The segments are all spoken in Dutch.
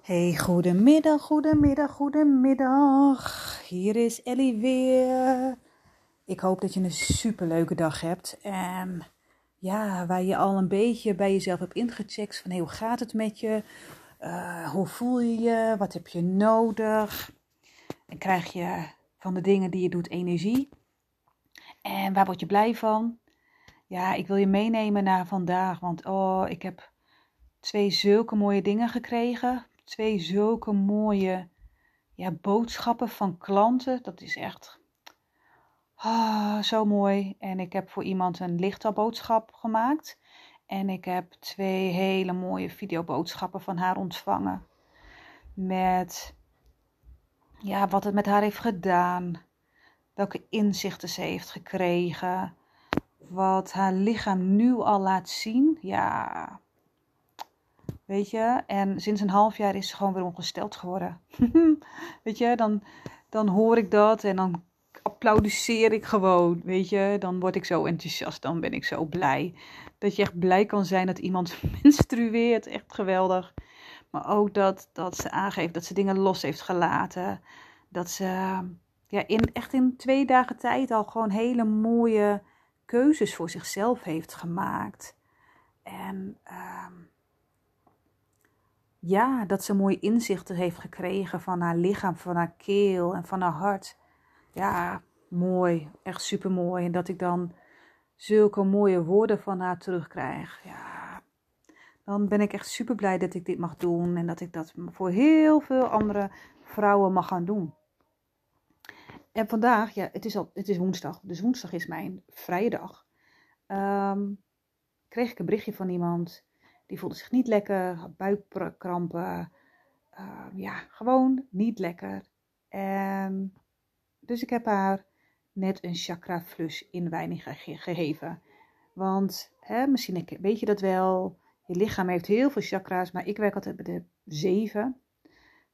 Hey, goedemiddag, goedemiddag, goedemiddag. Hier is Ellie weer. Ik hoop dat je een superleuke dag hebt. En ja, waar je al een beetje bij jezelf hebt ingecheckt van hoe gaat het met je? Uh, hoe voel je je? Wat heb je nodig? En krijg je van de dingen die je doet energie? En waar word je blij van? Ja, ik wil je meenemen naar vandaag, want oh, ik heb twee zulke mooie dingen gekregen twee zulke mooie ja, boodschappen van klanten. Dat is echt ah, zo mooi. En ik heb voor iemand een lichtabboodschap gemaakt. En ik heb twee hele mooie videoboodschappen van haar ontvangen. Met ja, wat het met haar heeft gedaan. Welke inzichten ze heeft gekregen. Wat haar lichaam nu al laat zien. Ja, Weet je, en sinds een half jaar is ze gewoon weer ongesteld geworden. weet je, dan, dan hoor ik dat en dan applaudisseer ik gewoon. Weet je, dan word ik zo enthousiast, dan ben ik zo blij. Dat je echt blij kan zijn dat iemand menstrueert, echt geweldig. Maar ook dat, dat ze aangeeft dat ze dingen los heeft gelaten. Dat ze ja, in, echt in twee dagen tijd al gewoon hele mooie keuzes voor zichzelf heeft gemaakt. En uh, ja, dat ze mooie inzichten heeft gekregen van haar lichaam, van haar keel en van haar hart. Ja, mooi, echt super mooi. En dat ik dan zulke mooie woorden van haar terugkrijg. Ja, dan ben ik echt super blij dat ik dit mag doen en dat ik dat voor heel veel andere vrouwen mag gaan doen. En vandaag, ja, het is, al, het is woensdag, dus woensdag is mijn vrije dag. Um, kreeg ik een berichtje van iemand die voelde zich niet lekker, had buikkrampen. Uh, ja, gewoon niet lekker. En dus ik heb haar net een chakra flus inwijding gegeven. Want hè, misschien weet je dat wel. Je lichaam heeft heel veel chakra's, maar ik werk altijd bij de zeven.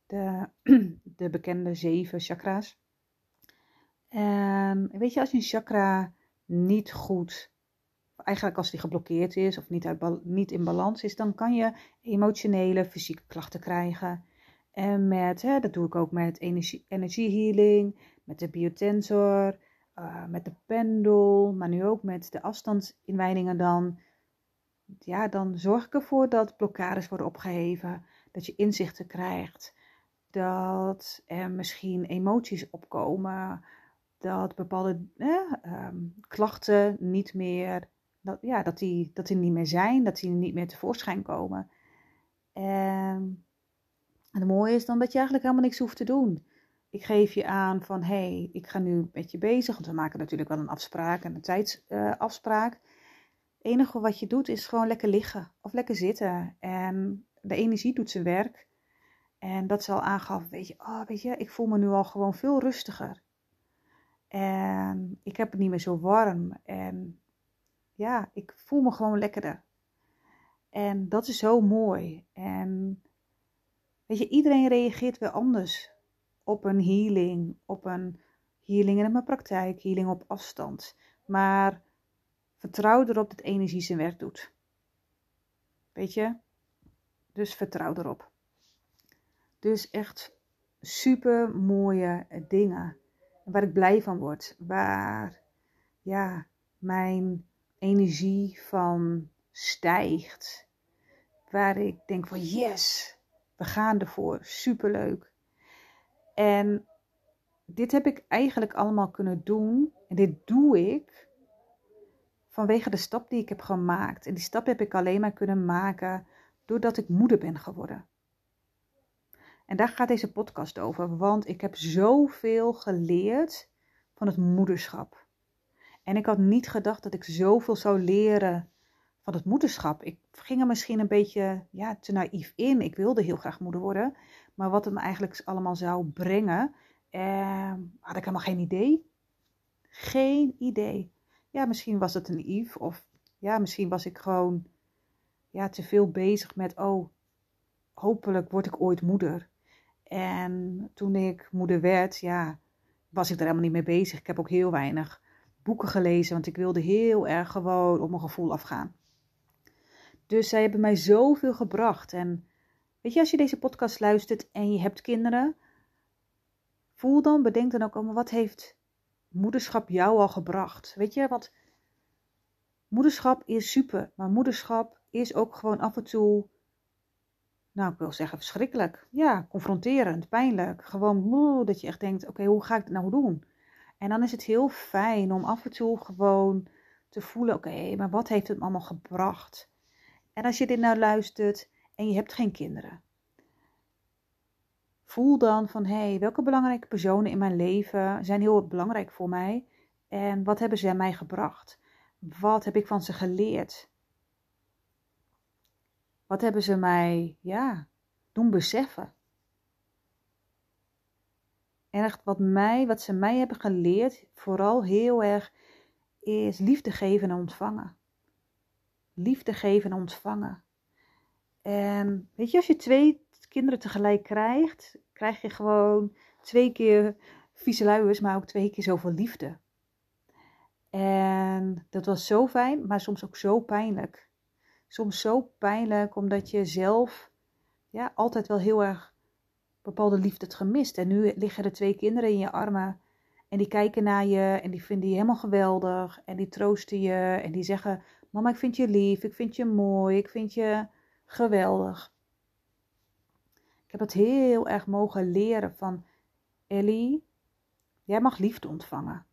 De, de bekende zeven chakra's. En weet je, als je een chakra niet goed eigenlijk als die geblokkeerd is of niet, uit, niet in balans is, dan kan je emotionele, fysieke klachten krijgen. En met, hè, dat doe ik ook met energie, healing, met de biotensor, uh, met de pendel, maar nu ook met de afstandsinwijdingen dan. Ja, dan zorg ik ervoor dat blokkades worden opgeheven, dat je inzichten krijgt, dat er misschien emoties opkomen, dat bepaalde eh, klachten niet meer dat, ja, dat, die, dat die niet meer zijn, dat die niet meer tevoorschijn komen. En het mooie is dan dat je eigenlijk helemaal niks hoeft te doen. Ik geef je aan van, hé, hey, ik ga nu met je bezig. Want we maken natuurlijk wel een afspraak en een tijdsafspraak. Het enige wat je doet is gewoon lekker liggen of lekker zitten. En de energie doet zijn werk. En dat zal aangaf, weet je, oh, weet je, ik voel me nu al gewoon veel rustiger. En ik heb het niet meer zo warm. En ja, ik voel me gewoon lekkerder. En dat is zo mooi. En weet je, iedereen reageert weer anders op een healing, op een healing in mijn praktijk, healing op afstand. Maar vertrouw erop dat energie zijn werk doet. Weet je? Dus vertrouw erop. Dus echt super mooie dingen. Waar ik blij van word. Waar ja, mijn energie van stijgt. Waar ik denk van yes, we gaan ervoor. Superleuk. En dit heb ik eigenlijk allemaal kunnen doen. En dit doe ik vanwege de stap die ik heb gemaakt. En die stap heb ik alleen maar kunnen maken doordat ik moeder ben geworden. En daar gaat deze podcast over, want ik heb zoveel geleerd van het moederschap. En ik had niet gedacht dat ik zoveel zou leren van het moederschap. Ik ging er misschien een beetje ja, te naïef in. Ik wilde heel graag moeder worden. Maar wat het me eigenlijk allemaal zou brengen, eh, had ik helemaal geen idee. Geen idee. Ja, misschien was het naïef. Of ja, misschien was ik gewoon ja, te veel bezig met, oh, hopelijk word ik ooit moeder. En toen ik moeder werd, ja, was ik er helemaal niet mee bezig. Ik heb ook heel weinig boeken gelezen, want ik wilde heel erg gewoon op mijn gevoel afgaan. Dus zij hebben mij zoveel gebracht. En weet je, als je deze podcast luistert en je hebt kinderen, voel dan, bedenk dan ook, oh, wat heeft moederschap jou al gebracht? Weet je, want moederschap is super, maar moederschap is ook gewoon af en toe, nou ik wil zeggen verschrikkelijk. Ja, confronterend, pijnlijk. Gewoon dat je echt denkt, oké, hoe ga ik het nou doen? En dan is het heel fijn om af en toe gewoon te voelen, oké, maar wat heeft het me allemaal gebracht? En als je dit nou luistert en je hebt geen kinderen, voel dan van, hé, hey, welke belangrijke personen in mijn leven zijn heel belangrijk voor mij? En wat hebben ze mij gebracht? Wat heb ik van ze geleerd? Wat hebben ze mij, ja, doen beseffen? En echt wat mij, wat ze mij hebben geleerd, vooral heel erg, is liefde geven en ontvangen. Liefde geven en ontvangen. En weet je, als je twee kinderen tegelijk krijgt, krijg je gewoon twee keer vieze luiers, maar ook twee keer zoveel liefde. En dat was zo fijn, maar soms ook zo pijnlijk. Soms zo pijnlijk omdat je zelf ja, altijd wel heel erg bepaalde liefde hebt gemist. En nu liggen er twee kinderen in je armen. En die kijken naar je en die vinden je helemaal geweldig. En die troosten je en die zeggen: Mama, ik vind je lief, ik vind je mooi, ik vind je geweldig. Ik heb het heel erg mogen leren van Ellie. Jij mag liefde ontvangen.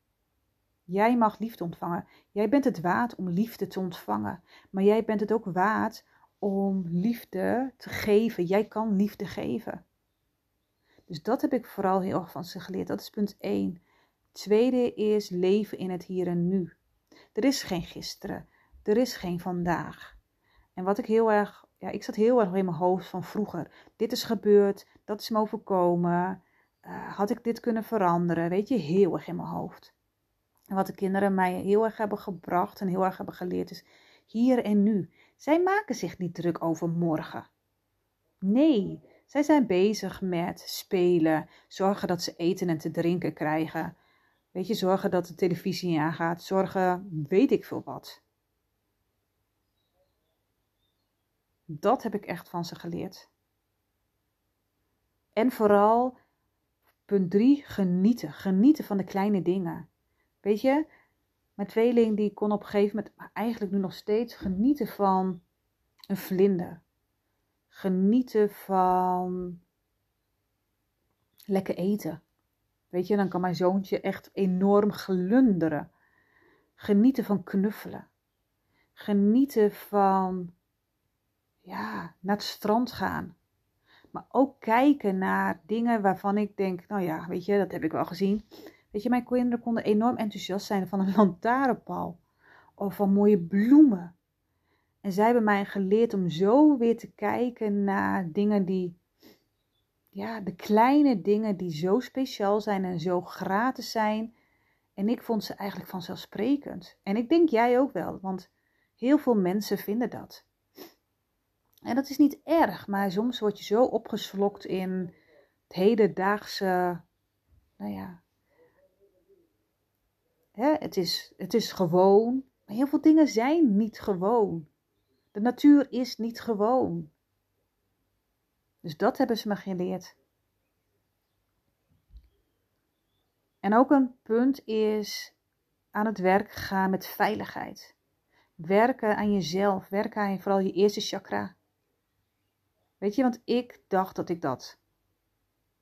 Jij mag liefde ontvangen. Jij bent het waard om liefde te ontvangen. Maar jij bent het ook waard om liefde te geven. Jij kan liefde geven. Dus dat heb ik vooral heel erg van ze geleerd. Dat is punt 1. Tweede is leven in het hier en nu. Er is geen gisteren. Er is geen vandaag. En wat ik heel erg, ja, ik zat heel erg in mijn hoofd van vroeger. Dit is gebeurd, dat is me overkomen. Uh, had ik dit kunnen veranderen? Weet je, heel erg in mijn hoofd. En wat de kinderen mij heel erg hebben gebracht en heel erg hebben geleerd is hier en nu. Zij maken zich niet druk over morgen. Nee, zij zijn bezig met spelen, zorgen dat ze eten en te drinken krijgen. Weet je, zorgen dat de televisie aangaat, zorgen weet ik veel wat. Dat heb ik echt van ze geleerd. En vooral, punt 3, genieten. Genieten van de kleine dingen. Weet je, mijn tweeling die kon op een gegeven moment, eigenlijk nu nog steeds, genieten van een vlinder. Genieten van lekker eten. Weet je, dan kan mijn zoontje echt enorm glunderen. Genieten van knuffelen. Genieten van, ja, naar het strand gaan. Maar ook kijken naar dingen waarvan ik denk, nou ja, weet je, dat heb ik wel gezien. Weet je, mijn kinderen konden enorm enthousiast zijn van een lantaarnpaal. Of van mooie bloemen. En zij hebben mij geleerd om zo weer te kijken naar dingen die, ja, de kleine dingen die zo speciaal zijn en zo gratis zijn. En ik vond ze eigenlijk vanzelfsprekend. En ik denk jij ook wel, want heel veel mensen vinden dat. En dat is niet erg, maar soms word je zo opgeslokt in het hedendaagse, nou ja, hè, het, is, het is gewoon. Maar heel veel dingen zijn niet gewoon. De natuur is niet gewoon. Dus dat hebben ze me geleerd. En ook een punt is aan het werk gaan met veiligheid. Werken aan jezelf, werken aan vooral je eerste chakra. Weet je, want ik dacht dat ik dat,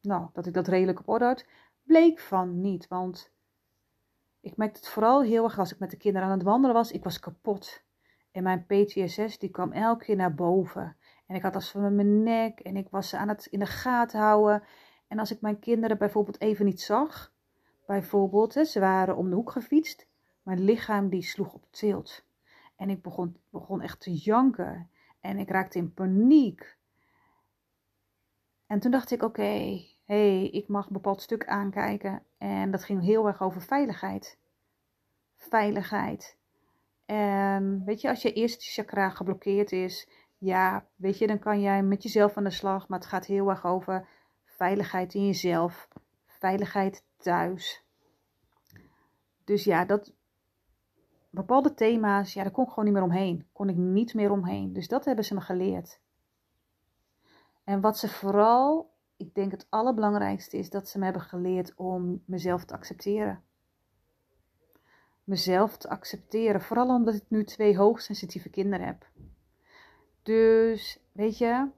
nou, dat ik dat redelijk op orde had. Bleek van niet, want ik merkte het vooral heel erg als ik met de kinderen aan het wandelen was. Ik was kapot. En mijn PTSS die kwam elke keer naar boven. En ik had last van mijn nek en ik was ze aan het in de gaten houden. En als ik mijn kinderen bijvoorbeeld even niet zag, bijvoorbeeld, ze waren om de hoek gefietst, mijn lichaam die sloeg op tilt. En ik begon, begon echt te janken en ik raakte in paniek. En toen dacht ik, oké, hey, ik mag een bepaald stuk aankijken. En dat ging heel erg over veiligheid. Veiligheid. En weet je, als je eerste chakra geblokkeerd is, ja, weet je, dan kan jij met jezelf aan de slag. Maar het gaat heel erg over veiligheid in jezelf, veiligheid thuis. Dus ja, dat bepaalde thema's, ja, daar kon ik gewoon niet meer omheen. Kon ik niet meer omheen. Dus dat hebben ze me geleerd. En wat ze vooral, ik denk het allerbelangrijkste is dat ze me hebben geleerd om mezelf te accepteren. Mezelf te accepteren, vooral omdat ik nu twee hoogsensitieve kinderen heb. Dus, weet je,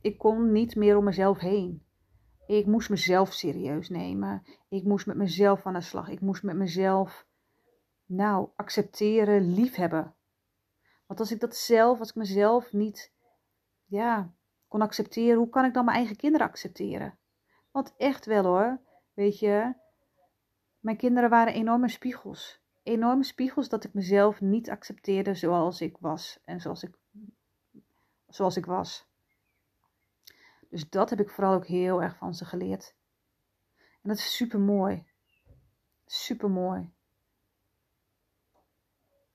ik kon niet meer om mezelf heen. Ik moest mezelf serieus nemen. Ik moest met mezelf aan de slag. Ik moest met mezelf, nou, accepteren, liefhebben. Want als ik dat zelf, als ik mezelf niet, ja, kon accepteren, hoe kan ik dan mijn eigen kinderen accepteren? Want echt wel hoor, weet je, mijn kinderen waren enorme spiegels. Enorme spiegels dat ik mezelf niet accepteerde zoals ik was en zoals ik, zoals ik was. Dus dat heb ik vooral ook heel erg van ze geleerd. En dat is super mooi. Super mooi.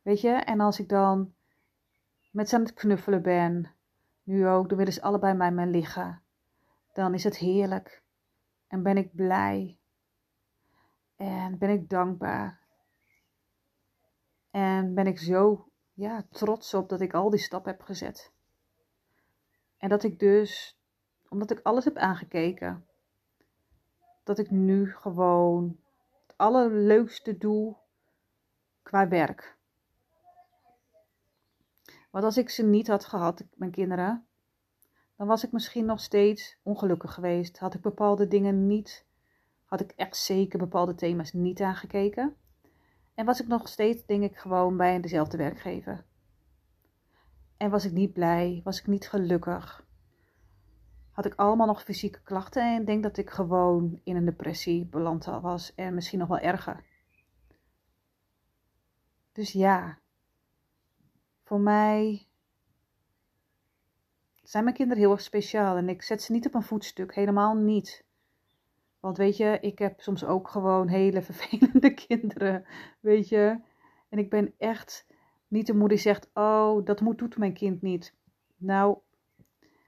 Weet je, en als ik dan met ze aan het knuffelen ben, nu ook, dan willen ze allebei bij mij liggen. Dan is het heerlijk. En ben ik blij. En ben ik dankbaar. En ben ik zo ja, trots op dat ik al die stappen heb gezet. En dat ik dus omdat ik alles heb aangekeken. Dat ik nu gewoon het allerleukste doe qua werk. Want als ik ze niet had gehad, mijn kinderen, dan was ik misschien nog steeds ongelukkig geweest. Had ik bepaalde dingen niet, had ik echt zeker bepaalde thema's niet aangekeken. En was ik nog steeds, denk ik, gewoon bij dezelfde werkgever. En was ik niet blij, was ik niet gelukkig had ik allemaal nog fysieke klachten en denk dat ik gewoon in een depressie beland was en misschien nog wel erger. Dus ja, voor mij zijn mijn kinderen heel erg speciaal en ik zet ze niet op een voetstuk, helemaal niet. Want weet je, ik heb soms ook gewoon hele vervelende kinderen, weet je. En ik ben echt niet de moeder die zegt, oh, dat moet, doet mijn kind niet. Nou,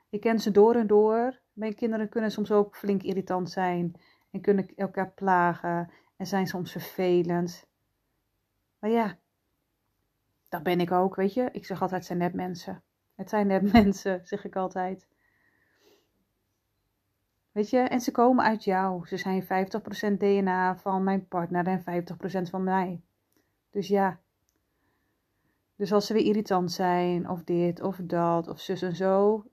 ik ken ze door en door. Mijn kinderen kunnen soms ook flink irritant zijn en kunnen elkaar plagen en zijn soms vervelend. Maar ja, dat ben ik ook, weet je. Ik zeg altijd, het zijn net mensen. Het zijn net mensen, zeg ik altijd. Weet je, en ze komen uit jou. Ze zijn 50% DNA van mijn partner en 50% van mij. Dus ja. Dus als ze weer irritant zijn, of dit, of dat, of zus en zo,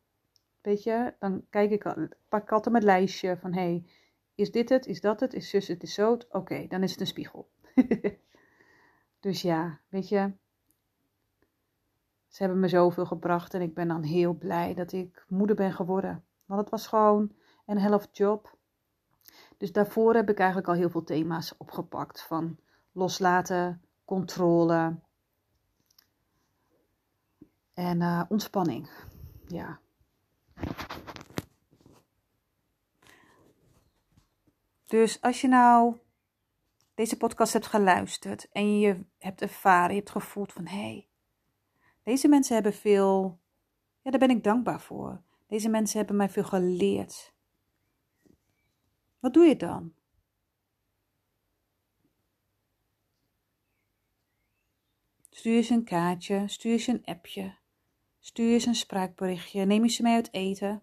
Weet je, dan kijk ik, pak ik altijd mijn lijstje van hey, is dit het, is dat het, is zus het, is zo Oké, dan is het een spiegel. dus ja, weet je, ze hebben me zoveel gebracht en ik ben dan heel blij dat ik moeder ben geworden. Want het was gewoon een helft job. Dus daarvoor heb ik eigenlijk al heel veel thema's opgepakt van loslaten, controle en uh, ontspanning. Ja. Dus als je nou deze podcast hebt geluisterd en je hebt ervaren, je hebt gevoeld van hé, hey, deze mensen hebben veel, ja, daar ben ik dankbaar voor. Deze mensen hebben mij veel geleerd. Wat doe je dan? Stuur ze een kaartje, stuur ze een appje, stuur ze een spraakberichtje, neem je ze mee uit eten.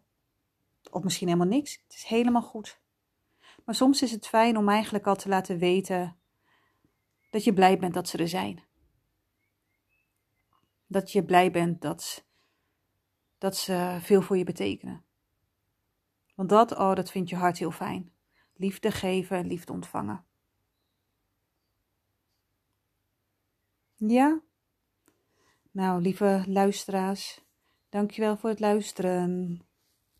Of misschien helemaal niks, het is helemaal goed. Maar soms is het fijn om eigenlijk al te laten weten dat je blij bent dat ze er zijn. Dat je blij bent dat, dat ze veel voor je betekenen. Want dat, oh, dat vindt je hart heel fijn. Liefde geven en liefde ontvangen. Ja? Nou, lieve luisteraars, dankjewel voor het luisteren.